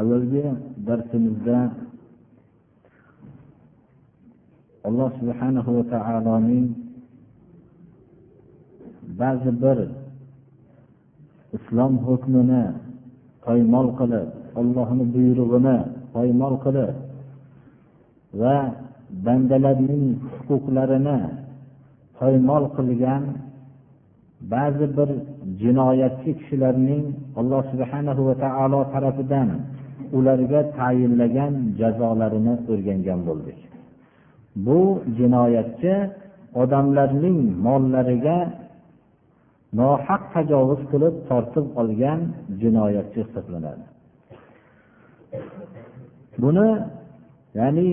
Avvalgi darsimizda alloh subhanahu va taoloning ba'zi bir islom hukmini poymol qilib ollohni buyrug'ini poymol qilib va bandalarning huquqlarini poymol qilgan ba'zi bir jinoyatchi kishilarning alloh subhanahu va taolo tarafidan ularga tayinlagan jazolarini o'rgangan bo'ldik. Bu jinoyatchi odamlarning mollariga nohaq tajovuz qilib tortib olgan jinoyatchi hisoblanadi. Buni ya'ni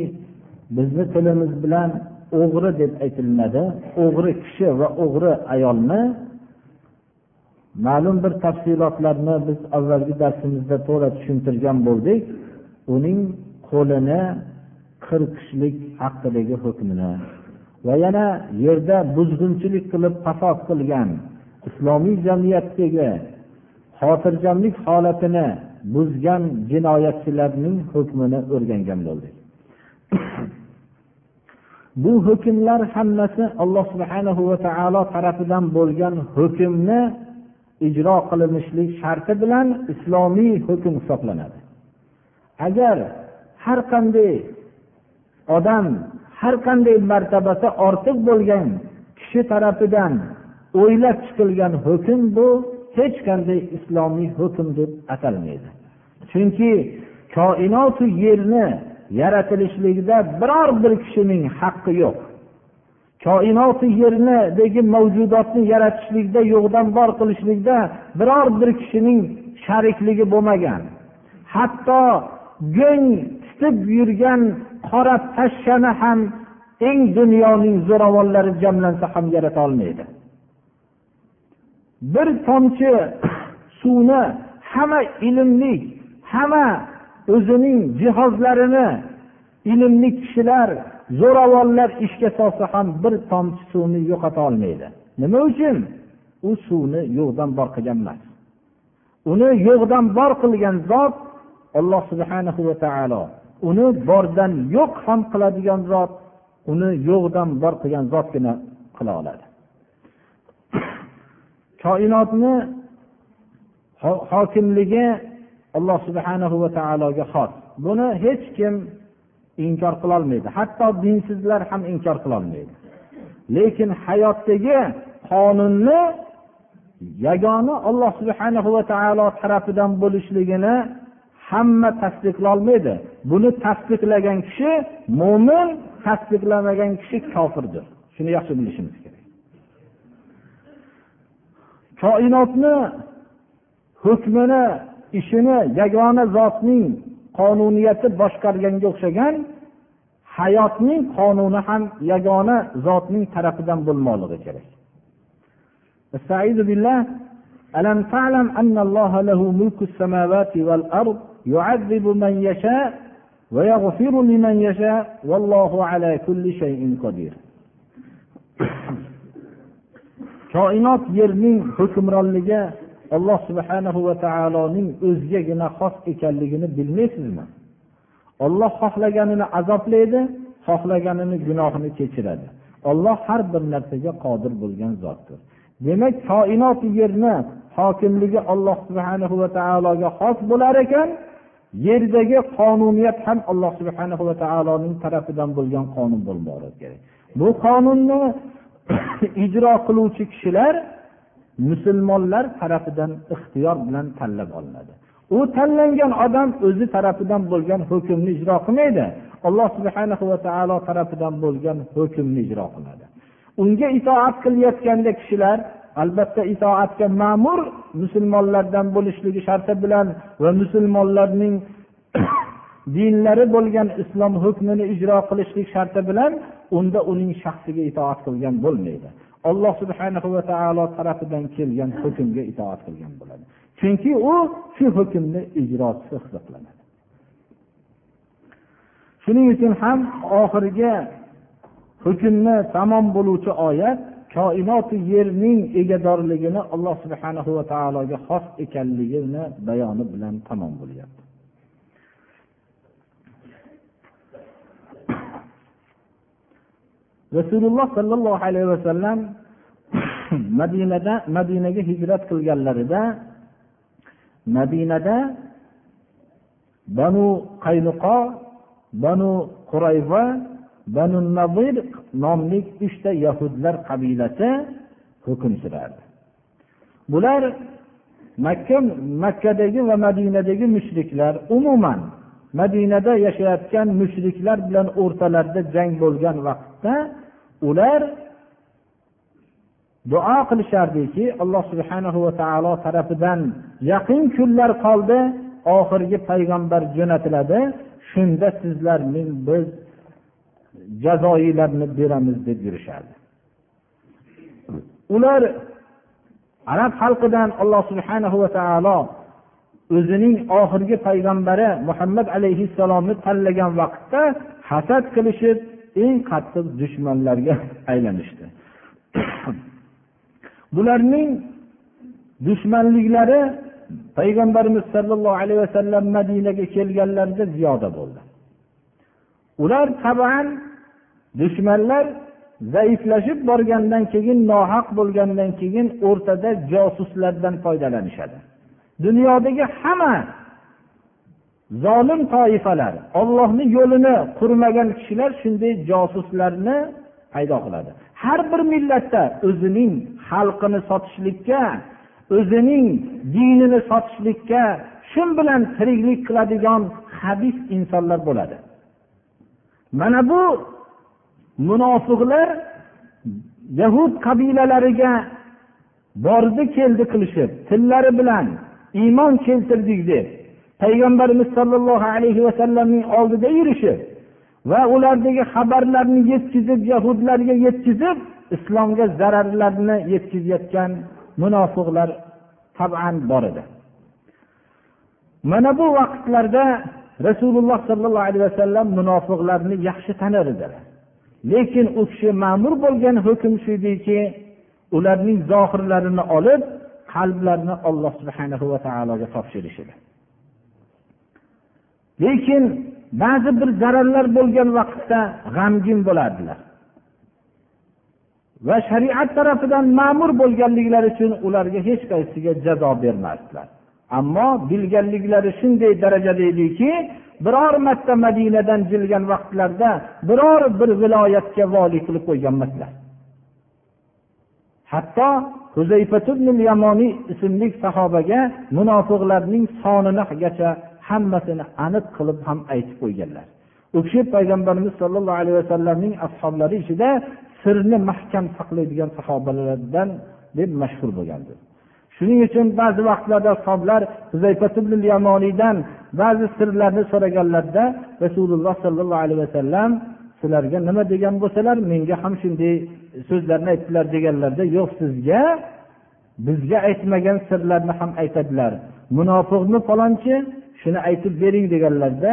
bizni tilimiz bilan o'g'ri deb aytilinadi o'g'ri kishi va o'g'ri ayolni ma'lum bir tafsilotlarni biz avvalgi darsimizda to'la tushuntirgan bo'ldik. Uning qo'lini qirqishlik haqidagi hukmini va yana yerda buzg'unchilik qilib fasod qilgan islomiy jamiyatdagi xotirjamlik holatini buzgan jinoyatchilarning hukmini o'rgangan bo'ldik. Bu hukmlar hammasi alloh subhanahu va taolo tarafidan bo'lgan hukmni ijro qilinishlik sharti bilan islomiy hukm hisoblanadi. Agar har qanday odam har qanday martabasi ortiq bo'lgan kishi tarafidan o'ylab chiqilgan hukm bu hech qanday islomiy hukm deb atalmaydi. Chunki koinotu yerni yaratilishligida biror bir kishining haqqi yo'q. Koinoti yernidagi mavjudotni yaratishlikda yo'qdan bor qilishlikda biror bir kishining sharikligi bo'lmagan. Hatto go'ng titib yurgan qora pashshani ham eng dunyoning zo'ravonlari jamlansa ham yarata olmaydi. Bir tomchi suvni hamma ilmli hamma o'zining jihozlarini ilmli kishilar zo'ravonlar ishga solsa ham bir tomchi suvni yo'qota olmaydi. Nima uchun? U suvni yo'qdan bor qilgan emas. Uni yo'qdan bor qilgan zot alloh subhana va taolo. Uni bordan yo'q ham qiladigan zot uni yo'qdan bor qilgan zotgina qila oladi. Koinotni hokimligi alloh subhanahu va taologa xos. Buni hech kim inkor qilolmaydi. Hatto dinsizlar ham inkor qilolmaydi. Lekin hayotdagi qonunni yagona alloh subhana va taolo tarafidan bo'lishligini hamma tasdiqlolmaydi. Buni tasdiqlagan kishi mo'min tasdiqlamagan kishi kofirdir. Shuni yaxshi bilishimiz kerak. Koinotni hukmini ishini yagona zotning qonuniyati boshqarganga o'xshagan hayotning qonuni ham yagona zotning tarafidan bo'lmoqligi kerak ألم تعلم أن الله له ملك السماوات والأرض يعذب من يشاء ويغفر لمن يشاء والله على كل شيء قدير koinot yerning hukmronligi alloh subhanahu va taoloning o'zigagina xos ekanligini bilmaysizmi? Olloh xohlaganini azoblaydi xohlaganini gunohini kechiradi. Olloh har bir narsaga qodir bo'lgan zotdir. Demak koinot yerni hokimligi alloh subhanahu va taologa xos bo'lar ekan yerdagi qonuniyat ham alloh subhanahu va taoloning tarafidan bo'lgan qonun bo'lmoqligi kerak bu qonunni ijro qiluvchi kishilar musulmonlar tarafidan ixtiyor bilan tanlab olinadi. U tanlangan odam o'zi tarafidan bo'lgan hukmni ijro qilmaydi. Alloh subhana va taolo tarafidan bo'lgan hukmni ijro qiladi. Unga itoat qilayotganda kishilar albatta itoatga ma'mur musulmonlardan bo'lishligi sharti bilan va musulmonlarning dinlari bo'lgan islom hukmini ijro qilishlik sharti bilan unda uning shaxsiga itoat qilgan bo'lmaydi. Alloh subhanahu va taolo tarafidan kelgan hukmga itoat qilgan bo'ladi. Chunki u shu hukmni ijrochisi hisoblanadi shuning uchun ham oxirgi hukmni tamom bo'luvchi oyat koinoti yerning egadorligini alloh subhanahu va taologa xos ekanligini bayoni bilan tamom bo'lyapti. Rasululloh sollallohu alayhi vasallam madinada madinaga hijrat qilganlarida madinada banu qaynuqo banu qurayva banu nadir nomli uchta yahudlar qabilasi hukm surardi. Bular makka makkadagi va madinadagi mushriklar umuman madinada yashayotgan mushriklar bilan o'rtalarida jang bo'lgan vaqtda ular duo qilishardiki alloh subhanahu va taolo tarafidan yaqin kunlar qoldi oxirgi payg'ambar jo'natiladi shunda sizlarning biz jazoilarni beramiz deb yurishardi. Ular arab xalqidan alloh subhanahu va taolo o'zining oxirgi payg'ambari muhammad alayhissalomni tanlagan vaqtda hasad qilishib eng qattiq dushmanlarga aylanishdi. Bularning dushmanliklari payg'ambarimiz sollallohu alayhi vasallam madinaga kelganlarida ziyoda bo'ldi. Ular taban dushmanlar zaiflashib borgandan keyin nohaq bo'lgandan keyin o'rtada josuslardan foydalanishadi. Dunyodagi hamma zolim toifalar ollohni yo'lini qurmagan kishilar shunday josuslarni paydo qiladi. Har bir millatda o'zining xalqini sotishlikka o'zining dinini sotishlikka shu bilan tiriklik qiladigan habis insonlar bo'ladi. Mana bu munofiqlar yahud qabilalariga bordi keldi qilishib tillari bilan iymon keltirdik deb. Payg'ambarimiz sollallohu alayhi vasallamning oldida yurishib va ulardagi xabarlarni yetkazib yahudlarga yetkazib islomga zararlarni yetkazayotgan munofiqlar taban bor edi. Mana bu vaqtlarda rasululloh sollallohu alayhi vasallam munofiqlarni yaxshi tanar edilar. Lekin u kishi ma'mur bo'lgan hukm shu ediki ularning zohirlarini olib qalblarni olloh subhanahu va taologa topshirish edi lekin ba'zi bir zararlar bo'lgan vaqtda g'amgin bo'lardilar. Va shariat tarafidan ma'mur bo'lganliklari uchun ularga hech qaysiga jazo bermasdilar. Ammo bilganliklari shunday darajada ediki biror marta madinadan jilgan vaqtlarda biror bir viloyatga voliy qilib qo'ygan emaslar. Hatto yamoniy ismli sahobaga munofiqlarning soninigacha hammasini aniq qilib ham aytib qo'yganlar. U kishi payg'ambarimiz sollallohu alayhi vasallamning ashoblari ichida sirni mahkam saqlaydigan sahobalardan deb mashhur bo'lgandir. Shuning uchun ba'zi vaqtlarda ashoblar yamoniydan ba'zi sirlarni so'raganlarida rasululloh sollallohu alayhi vasallam sizlarga nima degan bo'lsalar menga ham shunday so'zlarni aytdilar deganlarda yo'q sizga bizga aytmagan sirlarni ham aytadilar. Munofiqmi falonchi? Shuni aytib bering deganlarda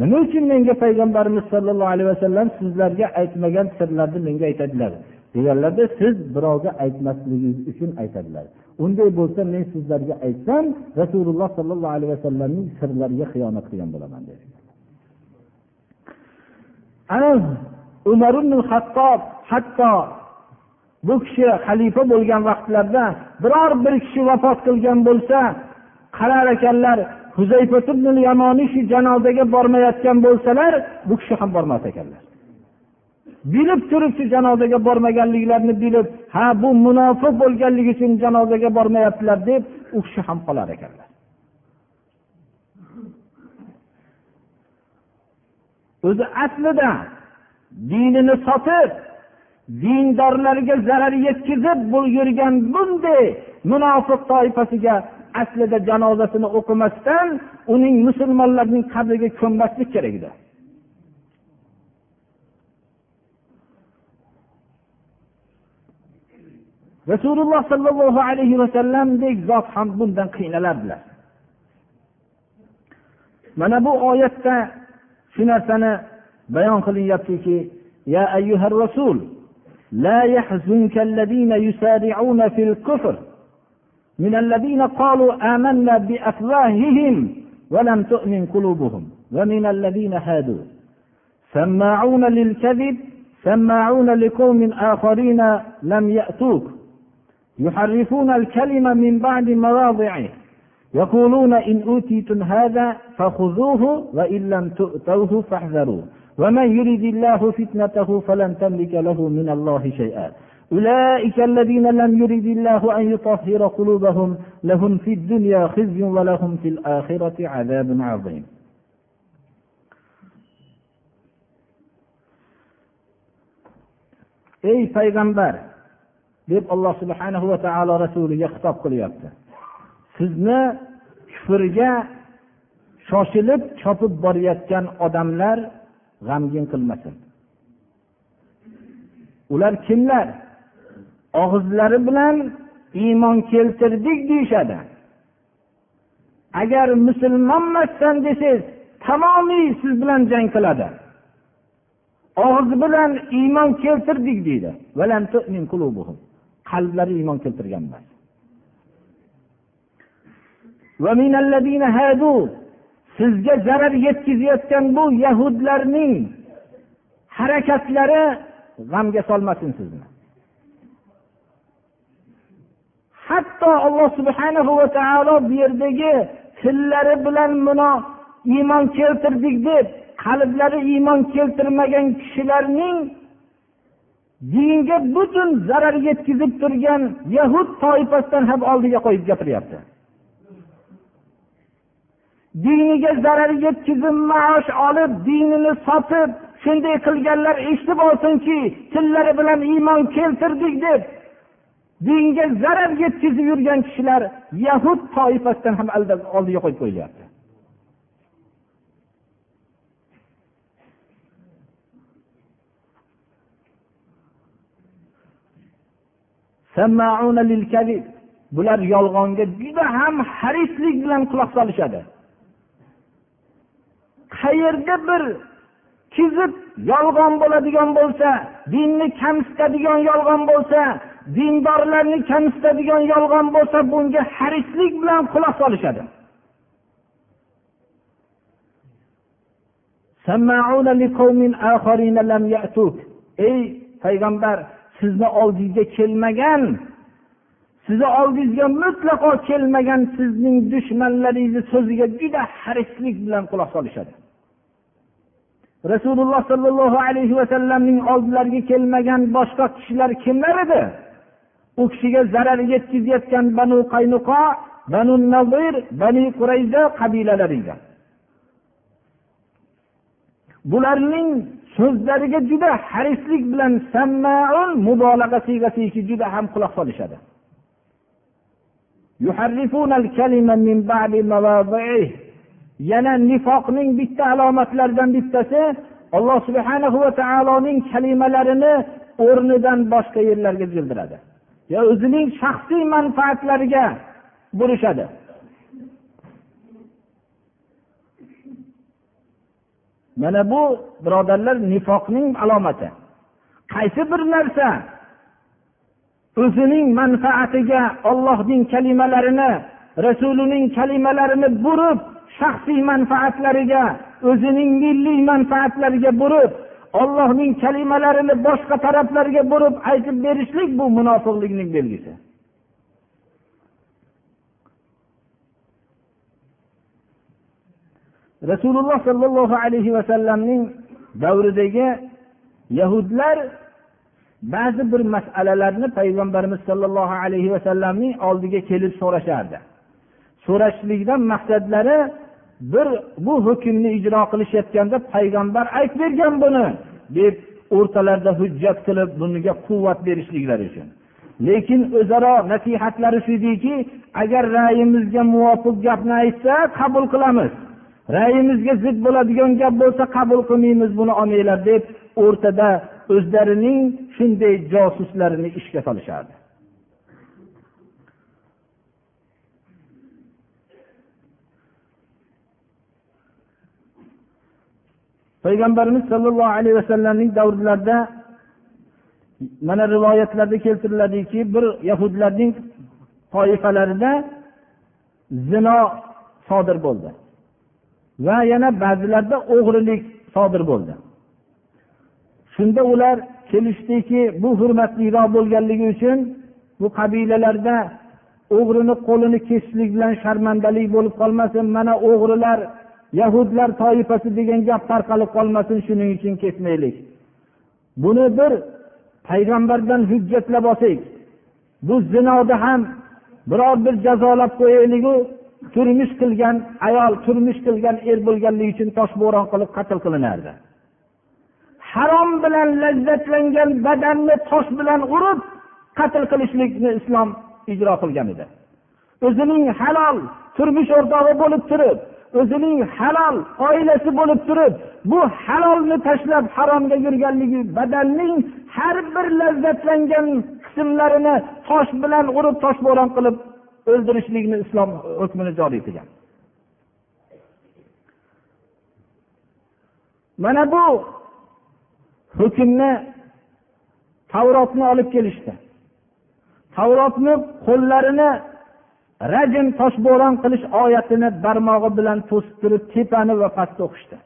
nima uchun menga payg'ambarimiz sollallohu alayhi vasallam sizlarga aytmagan sirlarni menga aytadilar? Deganlarda siz birovga aytmasligingiz uchun aytadilar. Unday bo'lsa men sizlarga aytsam rasululloh sollallohu alayhi vasallamning sirlariga xiyonat qilgan bo'laman dedi ana umar ibn hattob hatto bu kishi xalifa bo'lgan vaqtlarda biror bir kishi vafot qilgan bo'lsa qarar ekanlar yamoniy shu janozaga bormayotgan bo'lsalar bu kishi ham bormas ekanlar. Bilib turib shu janozaga bormaganliklarini bilib ha bu munofiq bo'lganligi uchun janozaga bormayaptilar deb u kishi ham qolar ekanlar. O'zi aslida dinini sotib dindorlarga zarar yetkazib yurgan bunday munofiq toifasiga aslida janozasini o'qimasdan uning musulmonlarning qabriga ko'mmaslik kerak edi. Rasululloh sollallohu alayhi vasallamdek zot ham bundan qiynalardilar. Mana bu oyatda shu narsani bayon qilinyaptiki يا أيها الرسول لا يحزنك الذين يسارعون في الكفر. من الذين قالوا آمنا بأفواههم ولم تؤمن قلوبهم. ومن الذين هادوا. سماعون للكذب سماعون لقوم آخرين لم يأتوك. يحرفون الكلمة من بعد مواضعه. يقولون إن أوتيتم هذا فخذوه وإن لم تؤتوه فاحذروا. ومن يرد الله فتنته فلن تملك له من الله شيئا. أولئك الذين لم يرد الله أن يطهر قلوبهم لهم في الدنيا خزي ولهم في الآخرة عذاب عظيم. ey payg'ambar deb alloh subhanahu va taolo rasuliga xitob qilyapti sizni kufrga shoshilib chopib borayotgan odamlar g'amgin qilmasin. Ular kimlar? Og'izlari bilan iymon keltirdik deyishadi. Agar musulmonmassan desangiz tamomiy siz bilan jang qiladi. Og'iz bilan iymon keltirdik deydi. Qalblari iymon keltirgan emas. Sizga zarar yetkazayotgan bu yahudlarning harakatlari g'amga solmasin sizni. Hatto alloh subhanahu va taolo bu yerdagi tillari bilan buni iymon keltirdik deb qalblari iymon keltirmagan kishilarning dinga butun zarar yetkazib turgan yahud toifasidan ham oldiga qo'yib gapiryapti. Diniga zarar yetkazib maosh olib dinini sotib shunday qilganlar eshitib olsinki tillari bilan iymon keltirdik deb. Dinga zarar yetkazib yurgan kishilar yahud toifasidan ham oldiga qo'yib qo'yilyapti. Bular yolg'onga juda ham harislik bilan quloq solishadi. Qayerda bir kizib yolg'on bo'ladigan bo'lsa dinni kamsitadigan yolg'on bo'lsa dindorlarni kamsitadigan yolg'on bo'lsa bunga harislik bilan quloq solishadi. Ey payg'ambar sizni oldingizga kelmagan sizni oldingizga mutlaqo kelmagan sizning dushmanlaringizni so'ziga juda harislik bilan quloq solishadi. Rasululloh sollallohu alayhi vasallamning oldilariga kelmagan boshqa kishilar kimlar edi? U kishiga zarar yetkazayotgan banu qaynuqo banu nazir bani qurayza qabilalari edi bularning so'zlariga juda harislik bilan sammaun mubolag'a siygasidagi juda ham quloq solishadi. Yana nifoqning bitta alomatlaridan bittasi alloh subhanahu va taoloning kalimalarini o'rnidan boshqa yerlarga jildiradi. Yo o'zining shaxsiy manfaatlariga burishadi. Mana bu birodarlar nifoqning alomati. Qaysi bir narsa o'zining manfaatiga ollohning kalimalarini rasulining kalimalarini burib shaxsiy manfaatlariga o'zining milliy manfaatlariga burib ollohning kalimalarini boshqa taraflarga burib aytib berishlik bu munofiqlikning belgisi. Rasululloh sollallohu alayhi vasallamning davridagi yahudlar ba'zi bir masalalarni payg'ambarimiz sollallohu alayhi vasallamning oldiga kelib so'rashardi. So'rashlikdan maqsadlari bir bu hukmni ijro qilishayotganda payg'ambar aytib bergan buni deb o'rtalarida hujjat qilib bunga quvvat berishliklari uchun. Lekin o'zaro nasihatlari shu ediki agar ra'yimizga muvofiq gapni aytsa qabul qilamiz. Ra'yimizga zid bo'ladigan gap bo'lsa qabul qilmaymiz buni olmanglar deb o'rtada o'zlarining shunday josuslarini ishga solishardi. Payg'ambarimiz sollallohu alayhi vasallamning davrlarida mana rivoyatlarda keltiriladiki bir yahudlarning toifalarida zino sodir bo'ldi. Va yana ba'zilarda o'g'rilik sodir bo'ldi. Shunda ular kelishdiki bu hurmatliroq bo'lganligi uchun bu qabilalarda o'g'rini qo'lini kesishlik bilan sharmandalik bo'lib qolmasin mana o'g'rilar yahudlar toifasi degan gap tarqalib qolmasin shuning uchun ketmaylik. Buni bir payg'ambardan hujjatlab olsak bu zinoda ham biror bir jazolab qo'yayliku turmush qilgan ayol turmush qilgan er bo'lganligi uchun toshbo'ron qilib qatl qilinardi. Harom bilan lazzatlangan badanni tosh bilan urib qatl qilishlikni islom ijro qilgan edi. O'zining halol turmush o'rtog'i bo'lib turib o'zining halol oilasi bo'lib turib bu halolni tashlab haromga yurganligi badanning har bir lazzatlangan qismlarini tosh bilan urib toshbo'ron qilib o'ldirishlikni islom hukmini joriy qilgan. Mana bu hukmni tavrotni olib kelishdi. Tavrotni qo'llarini rajm toshbo'ron qilish oyatini barmog'i bilan to'sib turib tepani va pastni o'qishdi.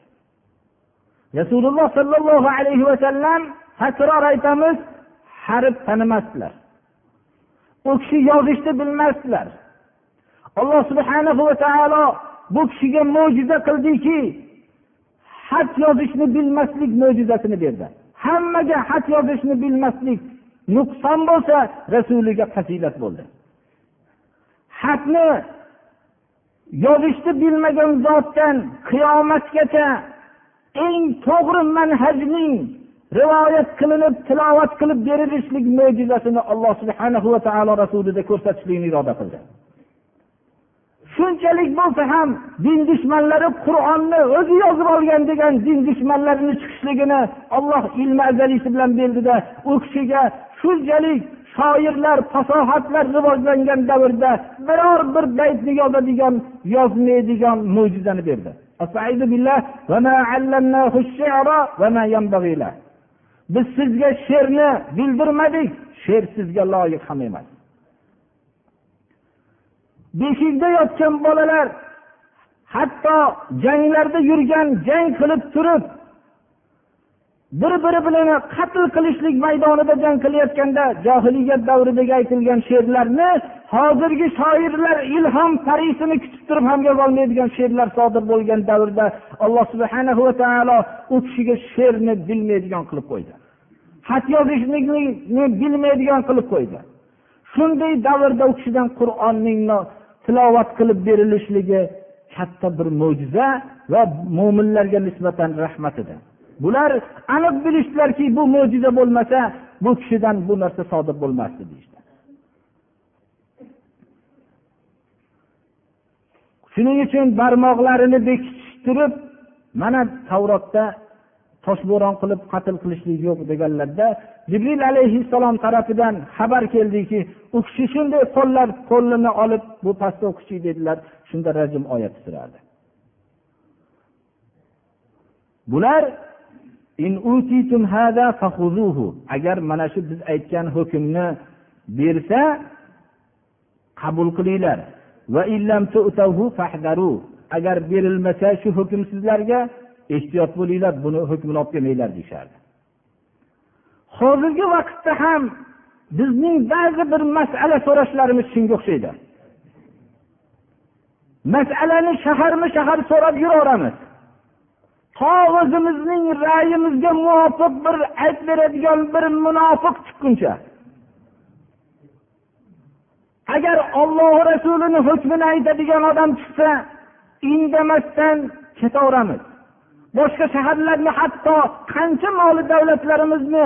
Rasululloh sollallohu alayhi vasallam takror aytamiz harf tanimasdilar. U kishi yozishni bilmasdilar. Alloh subhana va taolo bu kishiga mo'jiza qildiki xat yozishni bilmaslik mo'jizasini berdi. Hammaga xat yozishni bilmaslik nuqson bo'lsa rasuliga fazilat bo'ldi. Xatni yozishni bilmagan zotdan qiyomatgacha eng to'g'ri manhajning rivoyat qilinib tilovat qilib berilishlik mo'jizasini alloh subhana va taolo rasulida ko'rsatishlikni iroda qildi. Shunchalik bo'lsa ham din dushmanlari qur'onni o'zi yozib olgan degan din dushmanlarini chiqishligini olloh ilmi azalisi bilan berdida u kishiga shunchalik shoirlar fasohatlar rivojlangan davrda biror bir baytni yozadigan yozmaydigan mo'jizani berdi. Biz sizga she'rni bildirmadik she'r sizga loyiq ham emas. Beshikda yotgan bolalar hatto janglarda yurgan jang qilib turib bir biri bilan qatl qilishlik maydonida jang qilayotganda johiliyat davridagi aytilgan she'rlarni hozirgi shoirlar ilhom parisini kutib turib ham yozolmaydigan she'rlar sodir bo'lgan davrda alloh subhana va taolo u kishiga she'rni bilmaydigan qilib qo'ydi. Xat yozishlikni bilmaydigan qilib qo'ydi. Shunday davrda u kishidan qur'onning tilovat qilib berilishligi katta bir mo'jiza va mo'minlarga nisbatan rahmat edi. Bular aniq bilishdilarki bu mo'jiza bo'lmasa bu kishidan bu narsa sodir bo'lmasdi deyishdi. Shuning uchun barmoqlarini bekitishtirib mana tavrotda toshbo'ron qilib qatl qilishlik yo'q deganlarda jibril alayhissalom tarafidan xabar keldiki u kishi shunday qo'llar qo'lini olib bu pastda o'qishlik dedilar shunda rajm oyati turardi bular agar mana shu biz aytgan hukmni bersa qabul qilinglar. Agar berilmasa shu hukm sizlarga ehtiyot bo'linglar buni hukmini olib kelmanglar deyishardi. Hozirgi vaqtda ham bizning ba'zi bir masala so'rashlarimiz shunga o'xshaydi. Masalani shaharma shahar so'rab yuraveramiz. To o'zimizning ra'yimizga muvofiq bir aytib beradigan bir munofiq chiqquncha. Agar olloh rasulini hukmini aytadigan odam chiqsa indamasdan ketaveramiz. Boshqa shaharlarni hatto qancha moli davlatlarimizni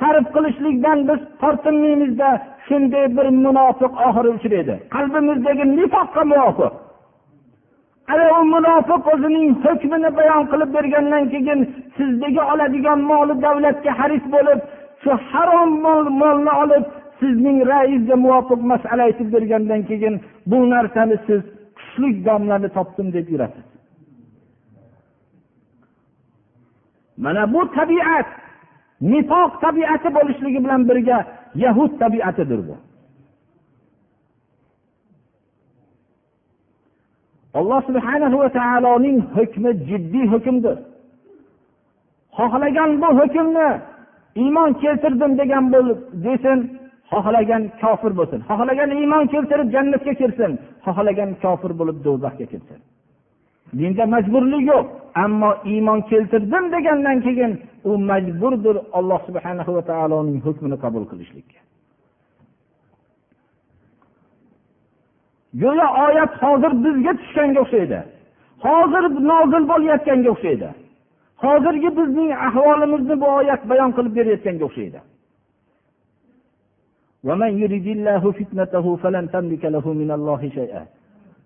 sarf qilishlikdan biz tortinmaymizda shunday bir munofiq oxiri uchraydi qalbimizdagi nifoqqa muvofiq. Ana u munofiq o'zining hukmini bayon qilib bergandan keyin sizdagi oladigan moli davlatga haris bo'lib shu harom mol molni olib sizning raizga muvofiq masala aytib bergandan keyin bu narsani siz kuchli domlani topdim deb yurasiz. Mana bu tabiat nifoq tabiati bo'lishligi bilan birga yahud tabiatidir bu. Alloh subhanahu va taoloning hukmi jiddiy hukmdir. Xohlagan bu hukmni iymon keltirdim degan bo'lib desin xohlagan kofir bo'lsin. Xohlagan iymon keltirib jannatga kirsin xohlagan kofir bo'lib do'zaxga kirsin. Dinda majburlik yo'q ammo iymon keltirdim degandan keyin u majburdir alloh subhanahu va taoloning hukmini qabul qilishlikka. Go'yo oyat hozir bizga tushganga o'xshaydi. Hozir nozil bo'layotganga o'xshaydi. Hozirgi bizning ahvolimizni bu oyat bayon qilib berayotganga o'xshaydi.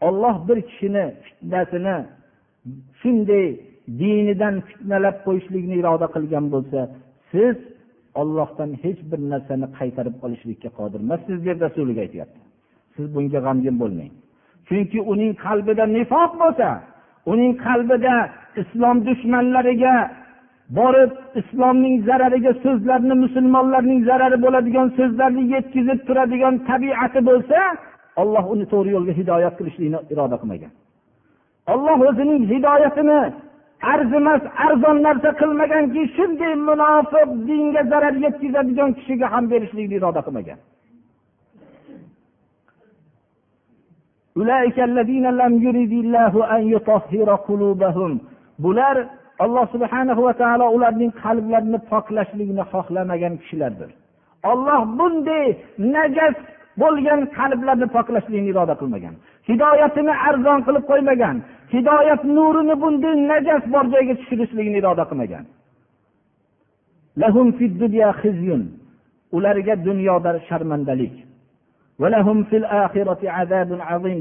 olloh bir kishini fitnasini shunday dinidan fitnalab qo'yishlikni iroda qilgan bo'lsa siz ollohdan hech bir narsani qaytarib olishlikka qodir emassiz deb rasuliga aytyapti. Siz bunga g'amgin bo'lmang. Chunki uning qalbida nifoq bo'lsa uning qalbida islom dushmanlariga borib islomning zarariga so'zlarni musulmonlarning zarari bo'ladigan so'zlarni yetkazib turadigan tabiati bo'lsa olloh uni to'g'ri yo'lga hidoyat qilishlikni iroda qilmagan. Olloh o'zining hidoyatini arzimas arzon narsa qilmaganki shunday munofiq dinga zarar yetkazadigan kishiga ham berishlikni iroda qilmagan. Bular alloh subhanahu va taolo ularning qalblarini poklashlikni xohlamagan kishilardir olloh bunday najas bo'lgan qalblarni poklashlikni iroda qilmagan hidoyatini arzon qilib qo'ymagan hidoyat nurini bunday najas bor joyga tushirishlikni iroda qilmagan ularga dunyoda sharmandalik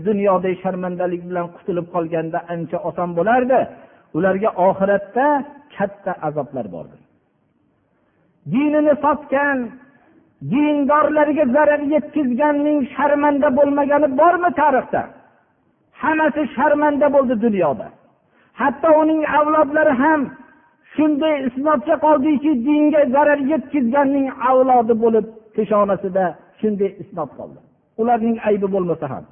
dunyoda sharmandalik bilan qutulib qolganda ancha oson bo'lardi ularga oxiratda katta azoblar bordir dinini sotgan dindorlarga zarar yetkazganning sharmanda bo'lmagani bormi tarixda hammasi sharmanda bo'ldi dunyoda hatto uning avlodlari ham shunday isnodga qoldiki dinga zarar yetkazganning avlodi bo'lib peshonasida shunday isnod qoldi ularning aybi bo'lmasa ham.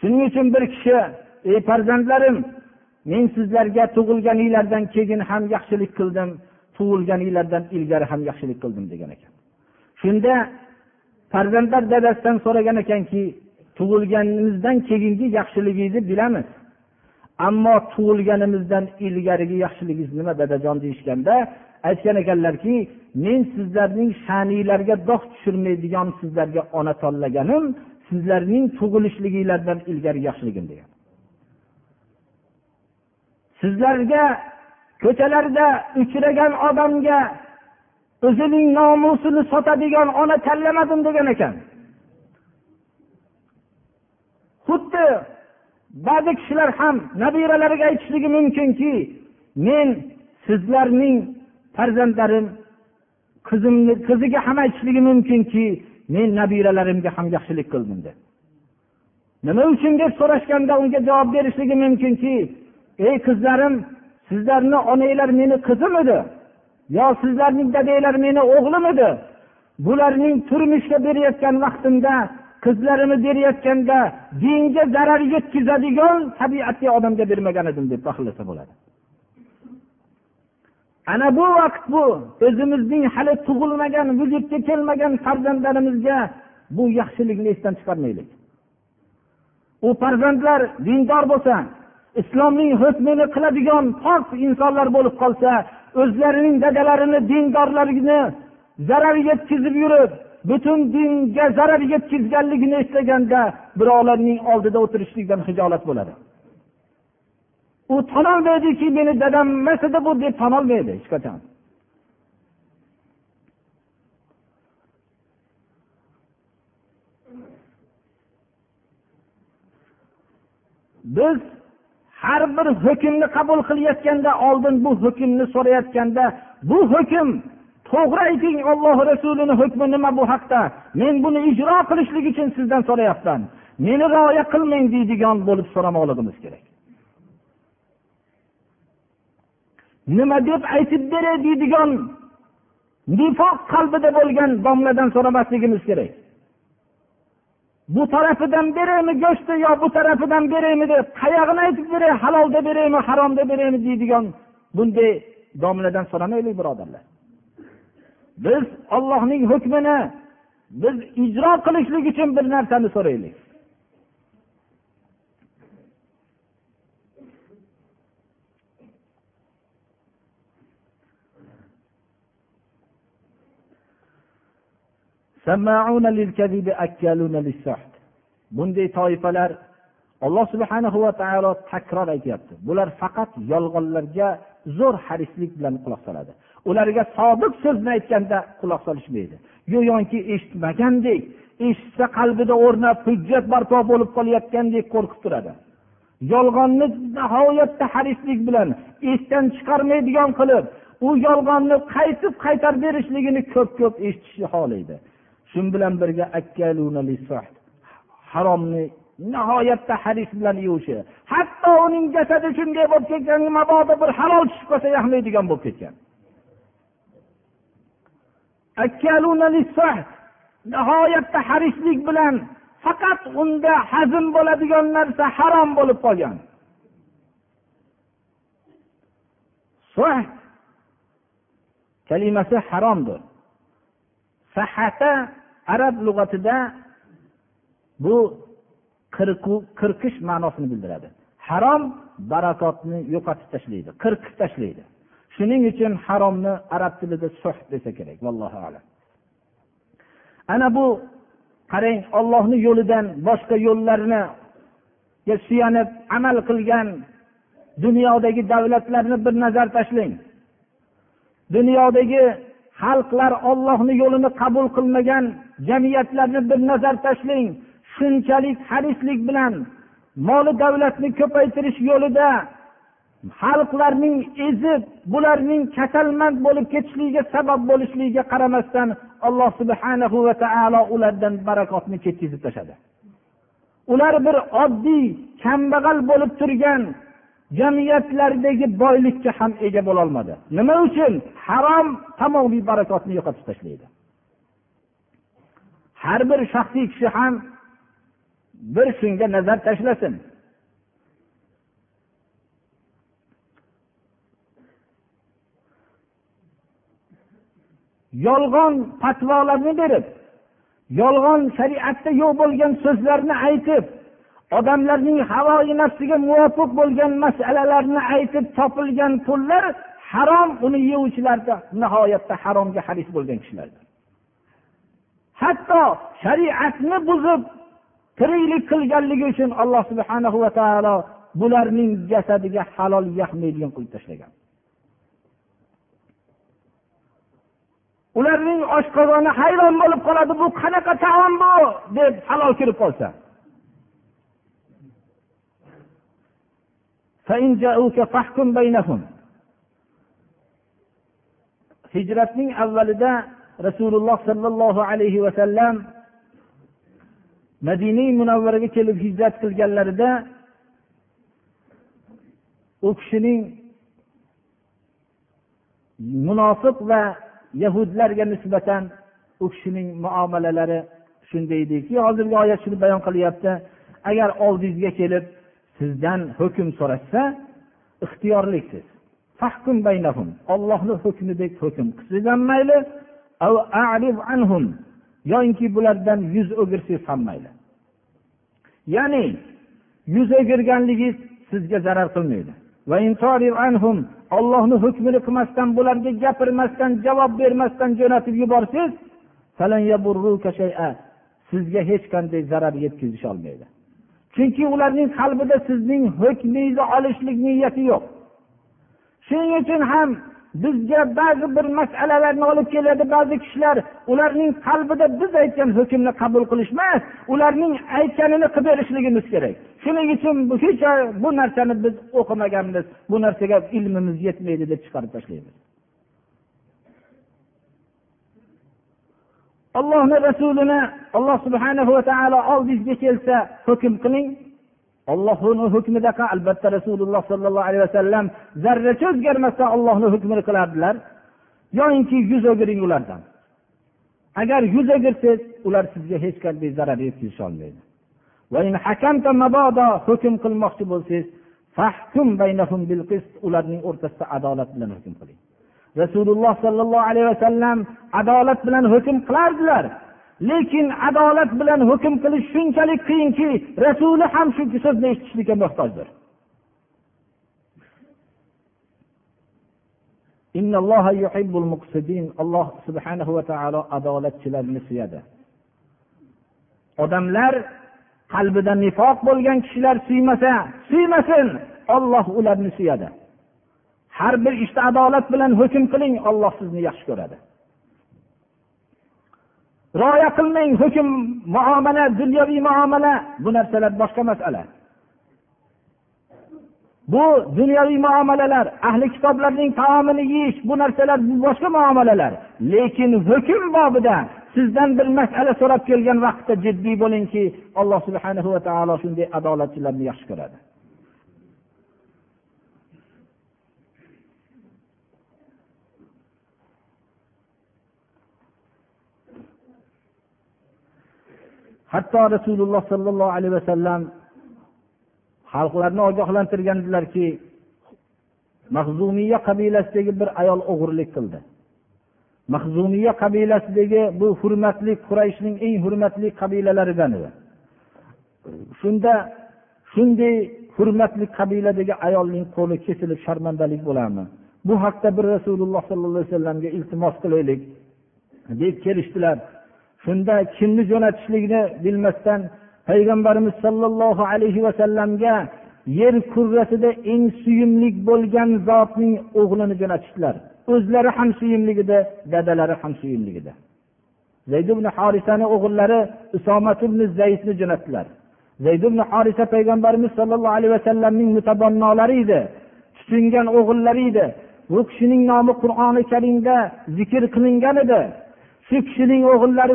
Shuning uchun bir kishi ey farzandlarim men sizlarga tug'ilganinglardan keyin ham yaxshilik qildim tug'ilganinglardan ilgari ham yaxshilik qildim degan ekan. Shunda farzandlar dadasidan so'ragan ekanki tug'ilganimizdan keyingi yaxshiligingizni bilamiz. Ammo tug'ilganimizdan ilgarigi yaxshiligingiz nima dadajon deyishganda aytgan ekanlarki men sizlarning sha'niylarga dog' tushirmaydigan sizlarga ona tanlaganim sizlarning tug'ilishliginglardan ilgari yaxshiligim degan. Sizlarga ko'chalarda uchragan odamga o'zining nomusini sotadigan ona tanlamadim degan ekan. Xuddi ba'zi kishilar ham nabiralariga aytishligi mumkinki men sizlarning farzandlarim qizimni qiziga ham aytishligi mumkinki men nabiralarimga ham yaxshilik qildim deb nima uchun deb so'rashganda unga javob berishligi mumkinki ey qizlarim sizlarni onanglar meni qizim edi yo sizlarning dadanglar meni o'g'lim edi bularning turmushga berayotgan vaqtimda qizlarimni berayotganda dinga zarar yetkazadigan tabiatli odamga bermagan edim deb faxrlasa bo'ladi. Ana bu vaqt bu o'zimizning hali tug'ilmagan vujudga kelmagan farzandlarimizga bu yaxshilikni esdan chiqarmaylik. U farzandlar dindor bo'lsa islomning hukmini qiladigan pok insonlar bo'lib qolsa o'zlarining dadalarini dindorlarini zarar yetkazib yurib butun dinga zarar yetkazganligini eslaganda birovlarning oldida o'tirishlikdan hijolat bo'ladi. U tanolmaydiki meni dadam emas edi bu deb tanolmaydi hech qachon. Biz har bir hukmni qabul qilayotganda oldin bu hukmni so'rayotganda bu hukm to'g'ri ayting olloh rasulini hukmi nima bu haqda? Men buni ijro qilishlik uchun sizdan so'rayapman. Meni rioya qilmang deydigan bo'lib so'ramoqligimiz kerak. Nima deb aytib beray deydigan nifoq qalbida bo'lgan domladan so'ramasligimiz kerak. Bu tarafidan beraymi go'shtni yo bu tarafidan beraymi deb qayog'ini aytib beray halolda beraymi haromda beraymi deydigan bunday domladan so'ramaylik birodarlar. Biz ollohning hukmini biz ijro qilishlik uchun bir narsani so'raylik. Bunday toifalar alloh subhanahu va taolo takror aytyapti. Bular faqat yolg'onlarga zo'r harislik bilan quloq soladi. Ularga sodiq so'zni aytganda quloq solishmaydi. Go'yoki eshitmagandek eshitsa qalbida o'rnab hujjat barpo bo'lib qolayotgandek qo'rqib turadi. Yolg'onni nihoyatda harislik bilan esdan chiqarmaydigan qilib u yolg'onni qaytib qaytarib berishligini ko'p ko'p eshitishni xohlaydi. Shu bilan birga haromni nihoyatda haris bilan yuvishi. Hatto uning jasadi shunday bo'lib ketgan mabodo bir halol tushib qolsa yaxlaydigan bo'lib ketgan. Nihoyatda harislik bilan faqat unda hazm bo'ladigan narsa harom bo'lib qolgan. Kalimasi haromdir. Sahata arab lug'atida bu qirqish ma'nosini bildiradi. Harom barakotni yo'qotib tashlaydi qirqib tashlaydi. Shuning uchun haromni arab tilida suh desa kerak vallohu alam. Ana bu qarang ollohni yo'lidan boshqa yo'llarni suyanib amal qilgan dunyodagi davlatlarni bir nazar tashlang. Dunyodagi xalqlar ollohni yo'lini qabul qilmagan jamiyatlarni bir nazar tashlang. Shunchalik harislik bilan moli davlatni ko'paytirish yo'lida xalqlarning ezib bularning kasalmand bo'lib ketishligiga sabab bo'lishligiga qaramasdan alloh subhana va taolo ulardan barakotni ketkazib tashladi. Ular bir oddiy kambag'al bo'lib turgan jamiyatlardagi boylikka ham ega bo'lolmadi nima uchun? Harom tamomiy barakotni yo'qotib tashlaydi. Har bir shaxsiy kishi ham bir shunga nazar tashlasin. Yolg'on fatvolarni berib yolg'on shariatda yo'q bo'lgan so'zlarni aytib odamlarning havoyi nafsiga muvofiq bo'lgan masalalarni aytib topilgan pullar harom uni yeyuvchilarda nihoyatda haromga haris bo'lgan kishilardir. Hatto shariatni buzib tiriklik qilganligi uchun alloh subhana va taolo bularning jasadiga halol yaxmaydigan qilib tashlagan. Ularning oshqozoni hayron bo'lib qoladi bu qanaqa taom bu? deb halol kirib qolsa. Hijratning avvalida rasululloh sollallohu alayhi vasallam madina munavvaraga kelib hijrat qilganlarida u kishining munofiq va yahudlarga nisbatan u kishining muomalalari shunday ediki hozirgi oyat shuni bayon qilyapti. Agar oldingizga kelib sizdan hukm so'rashsa ixtiyorliksiz. Ollohni hukmidek hukm. Qilsangiz ham mayli yoinki bulardan yuz o'girsangiz ham mayli. Ya'ni yuz o'girganligingiz sizga zarar qilmaydi. Ollohni hukmini qilmasdan bularga gapirmasdan javob bermasdan jo'natib yuborsangiz sizga hech qanday zarar yetkazisholmaydi chunki ularning qalbida sizning hukmingizni olishlik niyati yo'q. Shuning uchun ham bizga ba'zi bir masalalarni olib keladi ba'zi kishilar. Ularning qalbida biz aytgan hukmni qabul qilish emas ularning aytganini qilib berishligimiz kerak. Shuning uchun hech bu narsani biz o'qimaganmiz. Bu narsaga ilmimiz yetmaydi deb chiqarib tashlaymiz. Allohni rasulini alloh subhanahu va taolo oldingizga kelsa hukm qiling. Ollohni hukmidaqa albatta rasululloh sollallohu alayhi vasallam zarracha o'zgarmasdan ollohni hukmini qilardilar. Yoyinki yuz o'giring ulardan. Agar yuz o'girsangiz ular sizga hech qanday zarar yetkazisholmaydi hukm qilmoqchi bo'lsangiz ularning o'rtasida adolat bilan hukm qiling. Rasululloh sollallohu alayhi vasallam adolat bilan hukm qilardilar. Lekin adolat bilan hukm qilish shunchalik qiyinki rasuli ham shu so'zni eshitishlikka muhtojdir. Alloh subhanahu va taolo adolatchilarni suyadi. Odamlar qalbida nifoq bo'lgan kishilar suymasa suymasin olloh ularni suyadi. Har bir ishda işte adolat bilan hukm qiling olloh sizni yaxshi ko'radi. Rioya qilmang hukm muomala dunyoviy muomala. Bu narsalar boshqa masala. Bu dunyoviy muomalalar ahli kitoblarning taomini yeyish bu narsalar boshqa muomalalar. Lekin hukm bobida sizdan bir masala so'rab kelgan vaqtda jiddiy bo'lingki alloh subhanahu va taolo shunday adolatchilarni yaxshi ko'radi. Hatto rasululloh sollallohu alayhi vasallam xalqlarni ogohlantirgandilarki mahzumiya qabilasidagi bir ayol o'g'irlik qildi. Mahzumiya qabilasidagi bu hurmatli qurayshning eng hurmatli qabilalaridan edi. Shunda shunday hurmatli qabiladagi ayolning qo'li kesilib sharmandalik bo'larmi? Bu haqda bir rasululloh sollallohu alayhi vasallamga iltimos qilaylik deb kelishdilar. Shunda kimni jo'natishlikni bilmasdan payg'ambarimiz sollallohu alayhi vasallamga yer kurrasida eng suyumli bo'lgan zotning o'g'lini jo'natishdilar. O'zlari ham suyumli edi dadalari ham suyumli edi zayd ibn horisani o'g'illari isomat ibn zaydni jo'natdilar. Zayd ibn horisa payg'ambarimiz sollallohu alayhi vasallamning mutabannolari edi tutingan o'g'illari edi. Bu kishining nomi qur'oni karimda zikr qilingan edi. Shu kishining o'g'illari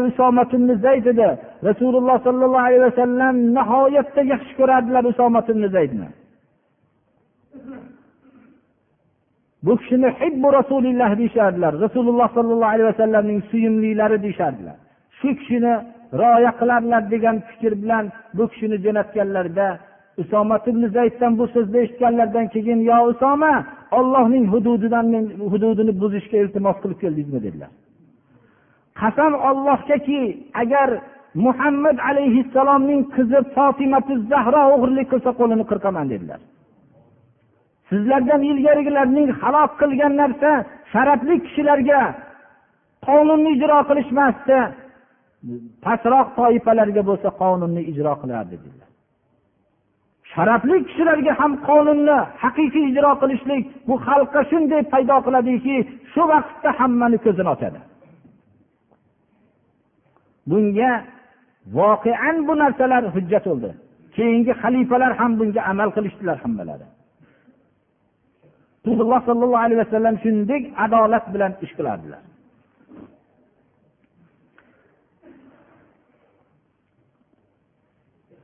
ibn zayd edi. Rasululloh sollallohu alayhi vasallam nihoyatda yaxshi ko'rardilar ibn zaydni. Bu kishini hibbu rasulilloh deyishardilar. Rasululloh sollallohu alayhi vasallamning suyumlilari deyishardilar. Shu kishini rioya qilarlar degan fikr bilan bu kishini jo'natganlarida usomat ibn zayddan bu so'zni eshitganlaridan keyin yo usoma ollohning hududidan men hududini buzishga iltimos qilib keldingizmi dedilar. Qasam ollohgaki agar muhammad alayhissalomning qizi fotimatu zahro o'g'irlik qilsa qo'lini qirqaman dedilar. Sizlardan ilgarigilarning halok qilgan narsa sharafli kishilarga qonunni ijro qilishmasdi. Pastroq toifalarga bo'lsa qonunni ijro qilardi dedilar. Sharafli kishilarga ham qonunni haqiqiy ijro qilishlik bu xalqqa shunday paydo qiladiki shu vaqtda hammani ko'zini ochadi. Bunga voqean bu narsalar hujjat bo'ldi. Keyingi xalifalar ham bunga amal qilishdilar hammalari. Rasululloh sollallohu alayhi vasallam shunday adolat bilan ish qilardilar.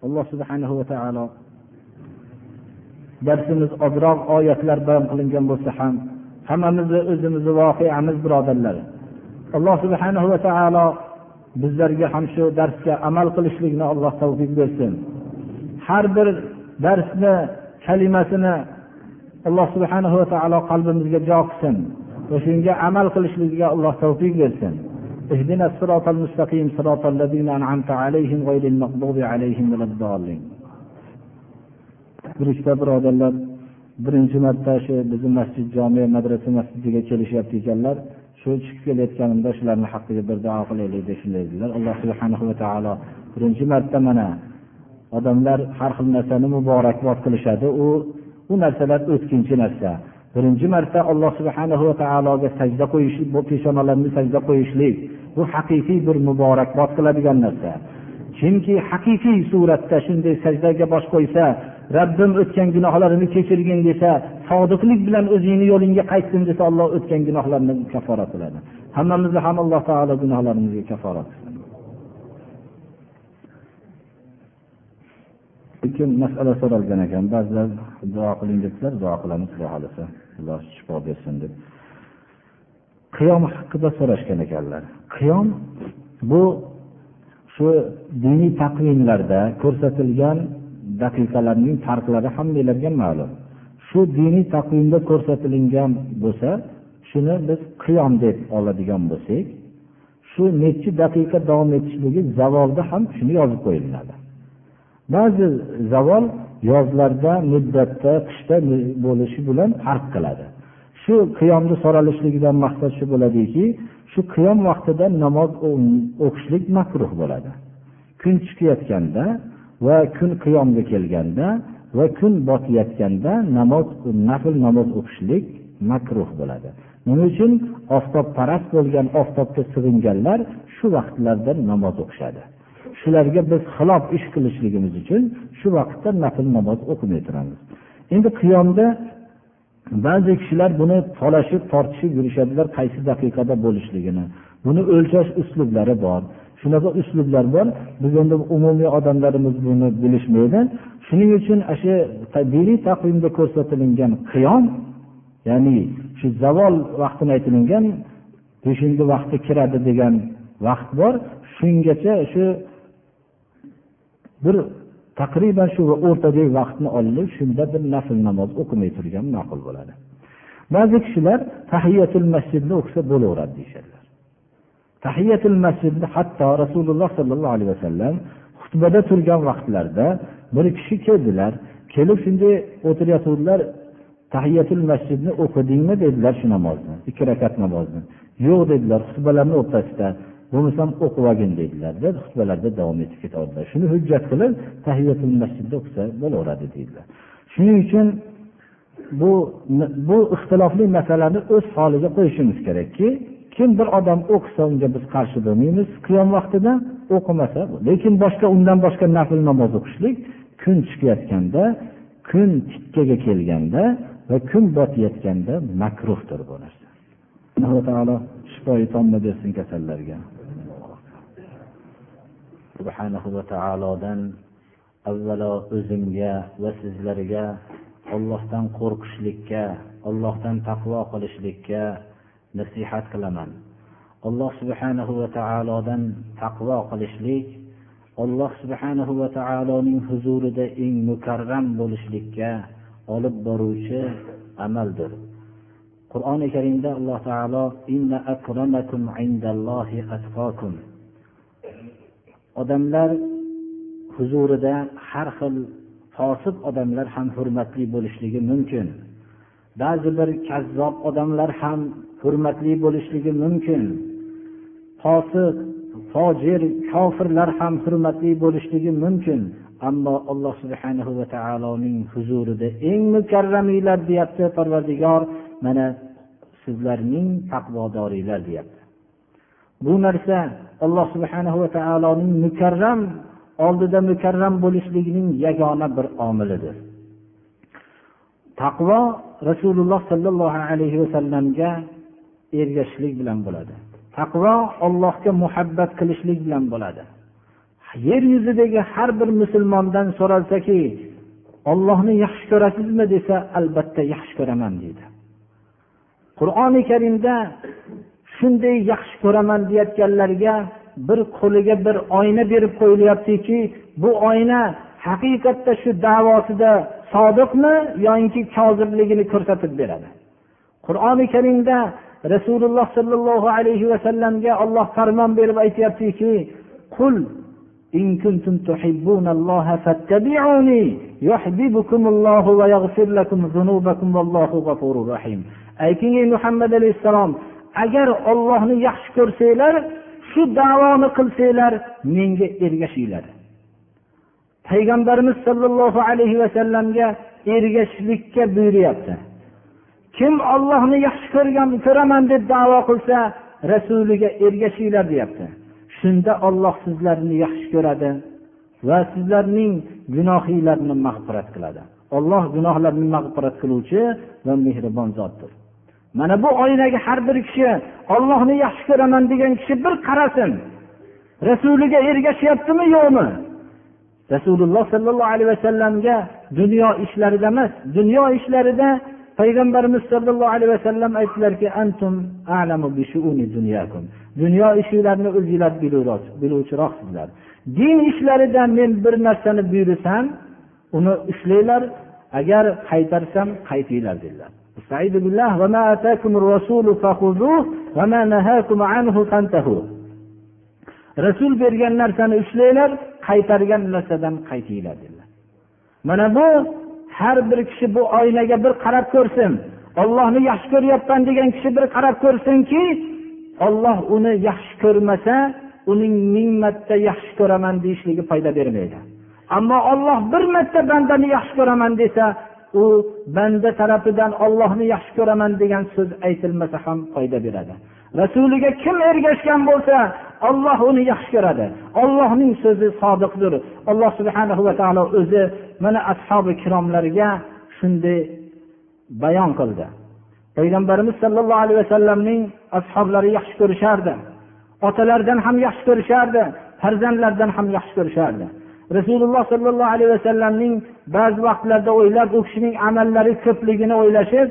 Alloh subhanahu va taolo darsimiz ozroq oyatlar bayon qilingan bo'lsa ham hammamizni o'zimizni voqeamiz birodarlar. Alloh subhanahu va taolo bizlarga ham shu darsga amal qilishlikni alloh tavfiq bersin har bir darsni kalimasini alloh subhana va taolo qalbimizga jo qilsin va shunga amal qilishligiga alloh tavfiq bersin اهدنا الصراط المستقيم صراط الذين أنعمت عليهم غير المغضوب عليهم ولا الضالين birishda birodarlar birinchi marta shu bizni masjid jome madrasa masjidiga kelishyapti ekanlar Shu chiqib kelayotganimda shularni haqqiga bir duo qilaylik deb shunday dedilar. Alloh subhanahu va taolo birinchi marta mana odamlar har xil narsani muborakbod qilishadi. U u narsalar o'tkinchi narsa. Birinchi marta alloh subhanahu va taologa sajda qo'yish peshonalarni sajda qo'yishlik bu haqiqiy bir muborakbod qiladigan narsa. Kimki haqiqiy suratda shunday sajdaga bosh qo'ysa robbim o'tgan gunohlarimni kechirgin desa sodiqlik bilan o'zingni yo'lingga qaytdim desa olloh o'tgan gunohlarni kafforat qiladi. Hammamizni ham alloh taolo gunohlarimizga kafforat qilsin masala so'ralgan ekan ba'zilar duo qiling debdilar duo qilamiz xudo xohlasa alloh shifo bersin deb. Qiyom haqida so'rashgan ekanlar. Qiyom bu shu diniy taqvimlarda ko'rsatilgan daqiqalarning farqlari hammanglarga ma'lum. Shu diniy taqvimda ko'rsatilgan bo'lsa shuni biz qiyom deb oladigan bo'lsak shu nechi daqiqa davom etishligi zavolda ham shuni yozib qo'yiladi. Ba'zi zavol yozlarda muddatda qishda bo'lishi bilan farq qiladi. Shu qiyomni so'ralishligidan maqsad shu bo'ladiki shu qiyom vaqtida namoz o'qishlik makruh bo'ladi. Kun chiqayotganda va kun qiyomga kelganda va kun botayotganda namoz nafl namoz o'qishlik makruh bo'ladi. Nima uchun? Oftobparast bo'lgan oftobga sig'inganlar shu vaqtlarda namoz o'qishadi. Shularga biz xilof ish qilishligimiz uchun shu vaqtda nafl namoz o'qimay turamiz. Endi qiyomda ba'zi kishilar buni talashib tortishib yurishadilar qaysi daqiqada bo'lishligini. Buni o'lchash uslublari bor. Shunaqa uslublar bor. Biz endi umumiy odamlarimiz buni bilishmaydi. Shuning uchun ana shu diniy taqvimda ko'rsatilgan qiyom ya'ni shu zavol vaqtini aytilingan peshingi vaqti kiradi degan vaqt bor. Shungacha shu bir taqriban shu o'rtadagi vaqtni olib shunda bir nafl namoz o'qimay turgan ma'qul bo'ladi. Ba'zi kishilar tahiyatul masjidni o'qisa bo'laveradi deyishadilar. Tahiyatul masjidni hatto rasululloh sollallohu alayhi vasallam xutbada turgan vaqtlarida bir kishi keldilar. Kelib shunday o'tirayotgandilar tahiyatul masjidni o'qidingmi? dedilar shu namozni ikki rakat namozni. Yo'q dedilar xutbalarni o'rtasida bo'lmasam o'qib olgin deydilar deb xutbalarda davom etib ketaverdilar shuni hujjat qilib tahiyatul masjidda o'qisa bo'laveradi deydilar shuning uchun bu bu ixtilofli masalani o'z holiga qo'yishimiz kerakki kim bir odam o'qisa unga biz qarshi bo'lmaymiz. Qiyom vaqtida o'qimasa lekin boshqa undan boshqa nafl namoz o'qishlik kun chiqayotganda kun tikkaga kelganda va kun botayotganda makruhdir bu narsa. Alloh taolo shifoyi tomma bersin kasallarga. Subhanahu va taolodan avvalo o'zimga va sizlarga ollohdan qo'rqishlikka ollohdan taqvo qilishlikka nasihat qilaman alloh subhanahu va taolodan taqvo qilishlik alloh subhanahu va taoloning huzurida eng mukarram bo'lishlikka olib boruvchi amaldir. Qur'oni karimda alloh taolo inna akramakum indallohi atqokum odamlar huzurida har xil fosib odamlar ham hurmatli bo'lishligi mumkin. Ba'zi bir kazzob odamlar ham hurmatli bo'lishligi mumkin. Fosiq fojir kofirlar ham hurmatli bo'lishligi mumkin. Ammo alloh subhanahu va taoloning huzurida eng mukarramiylar deyapti parvardigor mana sizlarning taqvodoriylar deyapti. Bu narsa alloh subhanahu va taoloning mukarram oldida mukarram bo'lishligining yagona bir omilidir. Taqvo rasululloh sollallohu alayhi vasallamga ergashishlik bilan bo'ladi. Taqvo ollohga muhabbat qilishlik bilan bo'ladi. Yer yuzidagi har bir musulmondan so'ralsaki ollohni yaxshi ko'rasizmi desa albatta yaxshi ko'raman deydi. Qur'oni karimda shunday yaxshi ko'raman deyayotganlarga bir qo'liga bir oyna berib qo'yilyaptiki bu oyna haqiqatda shu davosida sodiqmi yoinki kozibligini ko'rsatib beradi. Qur'oni karimda rasululloh sollallohu alayhi vasallamga olloh farmon berib aytyaptiki qul إن كنتم تحبون الله فاتبعوني يحببكم الله ويغفر لكم ذنوبكم والله غفور رحيم ayting ey muhammad alayhissalom agar ollohni yaxshi ko'rsanglar shu davoni qilsanglar menga ergashinglar payg'ambarimiz sollallohu alayhi vasallamga ergashishlikka buyuryapti Kim ollohni yaxshi ko'rgan ko'raman deb davo qilsa rasuliga ergashinglar deyapti. Shunda olloh sizlarni yaxshi ko'radi va sizlarning gunohinglarni mag'firat qiladi. Olloh gunohlarni mag'firat qiluvchi va mehribon zotdir. Mana bu oynaga har bir kishi ollohni yaxshi ko'raman degan kishi bir qarasin rasuliga ergashyaptimi yo'qmi? Rasululloh sollallohu alayhi vasallamga dunyo ishlarida emas dunyo ishlarida payg'ambarimiz sollallohu alayhi vasallam aytdilarki antum a'lamu bi dunyakum. Dunyo ishlarini o'zinglar biluvchiroqsizlar. Din ishlarida men bir narsani buyursam uni ushlanglar agar qaytarsam qaytinglar dedilar. Rasul bergan narsani ushlanglar qaytargan narsadan qaytinglar dedilar. Mana bu har bir kishi bu oynaga bir qarab ko'rsin. Ollohni yaxshi ko'ryapman degan kishi bir qarab ko'rsinki olloh uni yaxshi ko'rmasa uning ming marta yaxshi ko'raman deyishligi foyda bermaydi. Ammo olloh bir marta bandani yaxshi ko'raman desa u banda tarafidan ollohni yaxshi ko'raman degan so'z aytilmasa ham foyda beradi. Rasuliga kim ergashgan bo'lsa olloh uni yaxshi ko'radi. Ollohning so'zi sodiqdir. Alloh subhana va taolo o'zi mana ashobi ikromlarga shunday bayon qildi. Payg'ambarimiz sollallohu alayhi vasallamning ashoblari yaxshi ko'rishardi. Otalardan ham yaxshi ko'rishardi farzandlardan ham yaxshi ko'rishardi. Rasululloh sollallohu alayhi vasallamning ba'zi vaqtlarda o'ylab u kishining amallari ko'pligini o'ylashib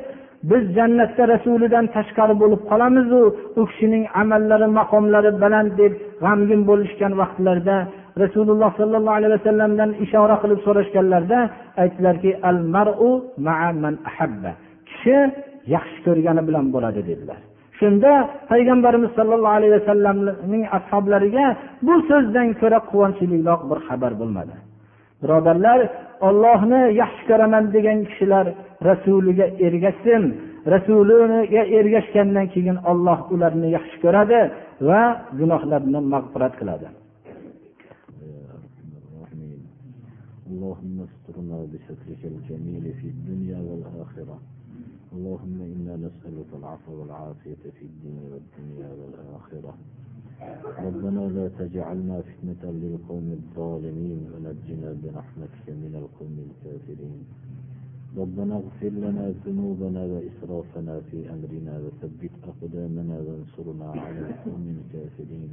biz jannatda rasulidan tashqari bo'lib qolamizu u kishining amallari maqomlari baland deb g'amgin bo'lishgan vaqtlarda rasululloh sollallohu alayhi vasallamdan ishora qilib so'rashganlarida aytdilarki al maru man ahabba. Kishi yaxshi ko'rgani bilan bo'ladi dedilar. Shunda payg'ambarimiz sollallohu alayhi vasallamning ashoblariga bu so'zdan ko'ra quvonchliroq bir xabar bo'lmadi. Birodarlar ollohni yaxshi ko'raman degan kishilar rasuliga ergashsin. Rasuliga ergashgandan keyin olloh ularni yaxshi ko'radi va gunohlarini mag'firat qiladi. اللهم استرنا بسترك الجميل في الدنيا والآخرة. اللهم إنا نسألك العفو والعافية في الدين والدنيا والآخرة. ربنا لا تجعلنا فتنة للقوم الظالمين ونجنا برحمتك من القوم الكافرين. ربنا اغفر لنا ذنوبنا وإسرافنا في أمرنا وثبت أقدامنا وانصرنا على القوم الكافرين.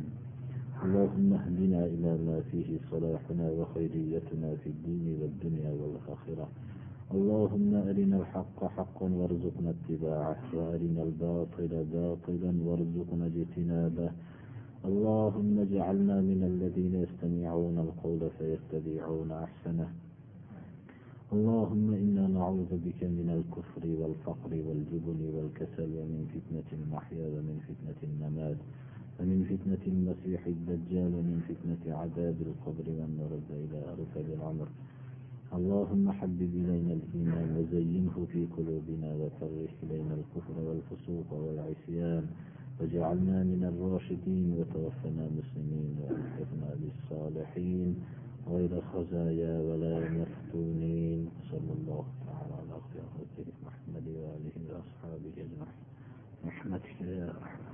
اللهم اهدنا إلى ما فيه صلاحنا وخيريتنا في الدين والدنيا والآخرة. اللهم أرنا الحق حقا وارزقنا اتباعه وأرنا الباطل باطلا وارزقنا اجتنابه. اللهم اجعلنا من الذين يستمعون القول فيتبعون أحسنه. اللهم إنا نعوذ بك من الكفر والفقر والجبن والكسل ومن فتنة المحيا ومن فتنة الممات ومن فتنة المسيح الدجال ومن فتنة عذاب القبر والنرد إلى أرسل العمر اللهم حبب إلينا الإيمان وزينه في قلوبنا وكره إلينا الكفر والفسوق والعصيان. وجعلنا من الراشدين وتوفنا مسلمين وألحقنا بالصالحين. غير خزايا ولا مفتونين. صلى الله تعالى على خير محمد وآله وأصحابه أجمعين. رحمتك يا رحمن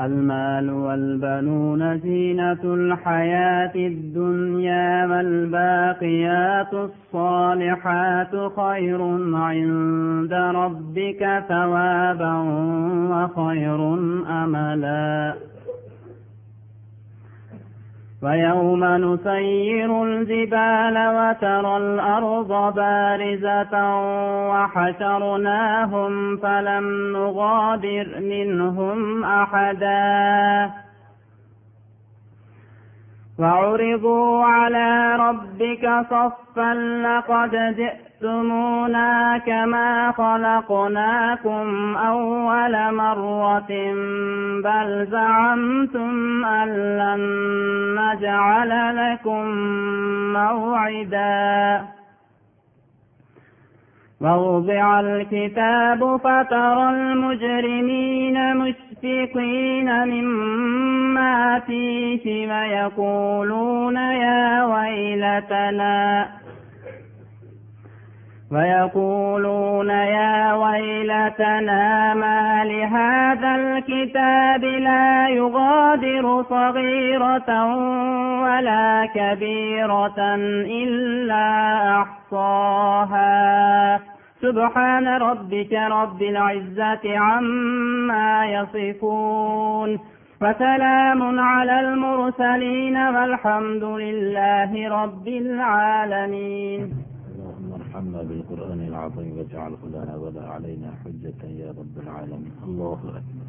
المال والبنون زينة الحياة الدنيا والباقيات الصالحات خير عند ربك ثوابا وخير أملا. ويوم نسير الجبال وترى الأرض بارزة وحشرناهم فلم نغادر منهم أحدا. وعرضوا على ربك صفا لقد جئتمونا كما خلقناكم أول مرة بل زعمتم أن لن نجعل لكم موعدا. ووضع الكتاب فترى المجرمين مشفقين مما فيه ويقولون يا ويلتنا. ويقولون يا ويلتنا ما لهذا الكتاب لا يغادر صغيرة ولا كبيرة إلا أحصاها. سبحان ربك رب العزة عما يصفون. وسلام على المرسلين والحمد لله رب العالمين. اللهم ارحمنا بالقرآن العظيم واجعله لنا ولا علينا حجة يا رب العالمين الله أكبر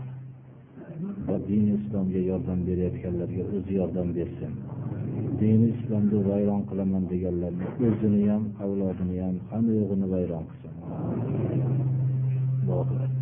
va din islomga yordam berayotganlarga o'zi yordam bersin dini islomni vayron qilaman deganlarni o'zini ham avlodini ham hamma yo'g'ini vayron qilsin Allohu akbar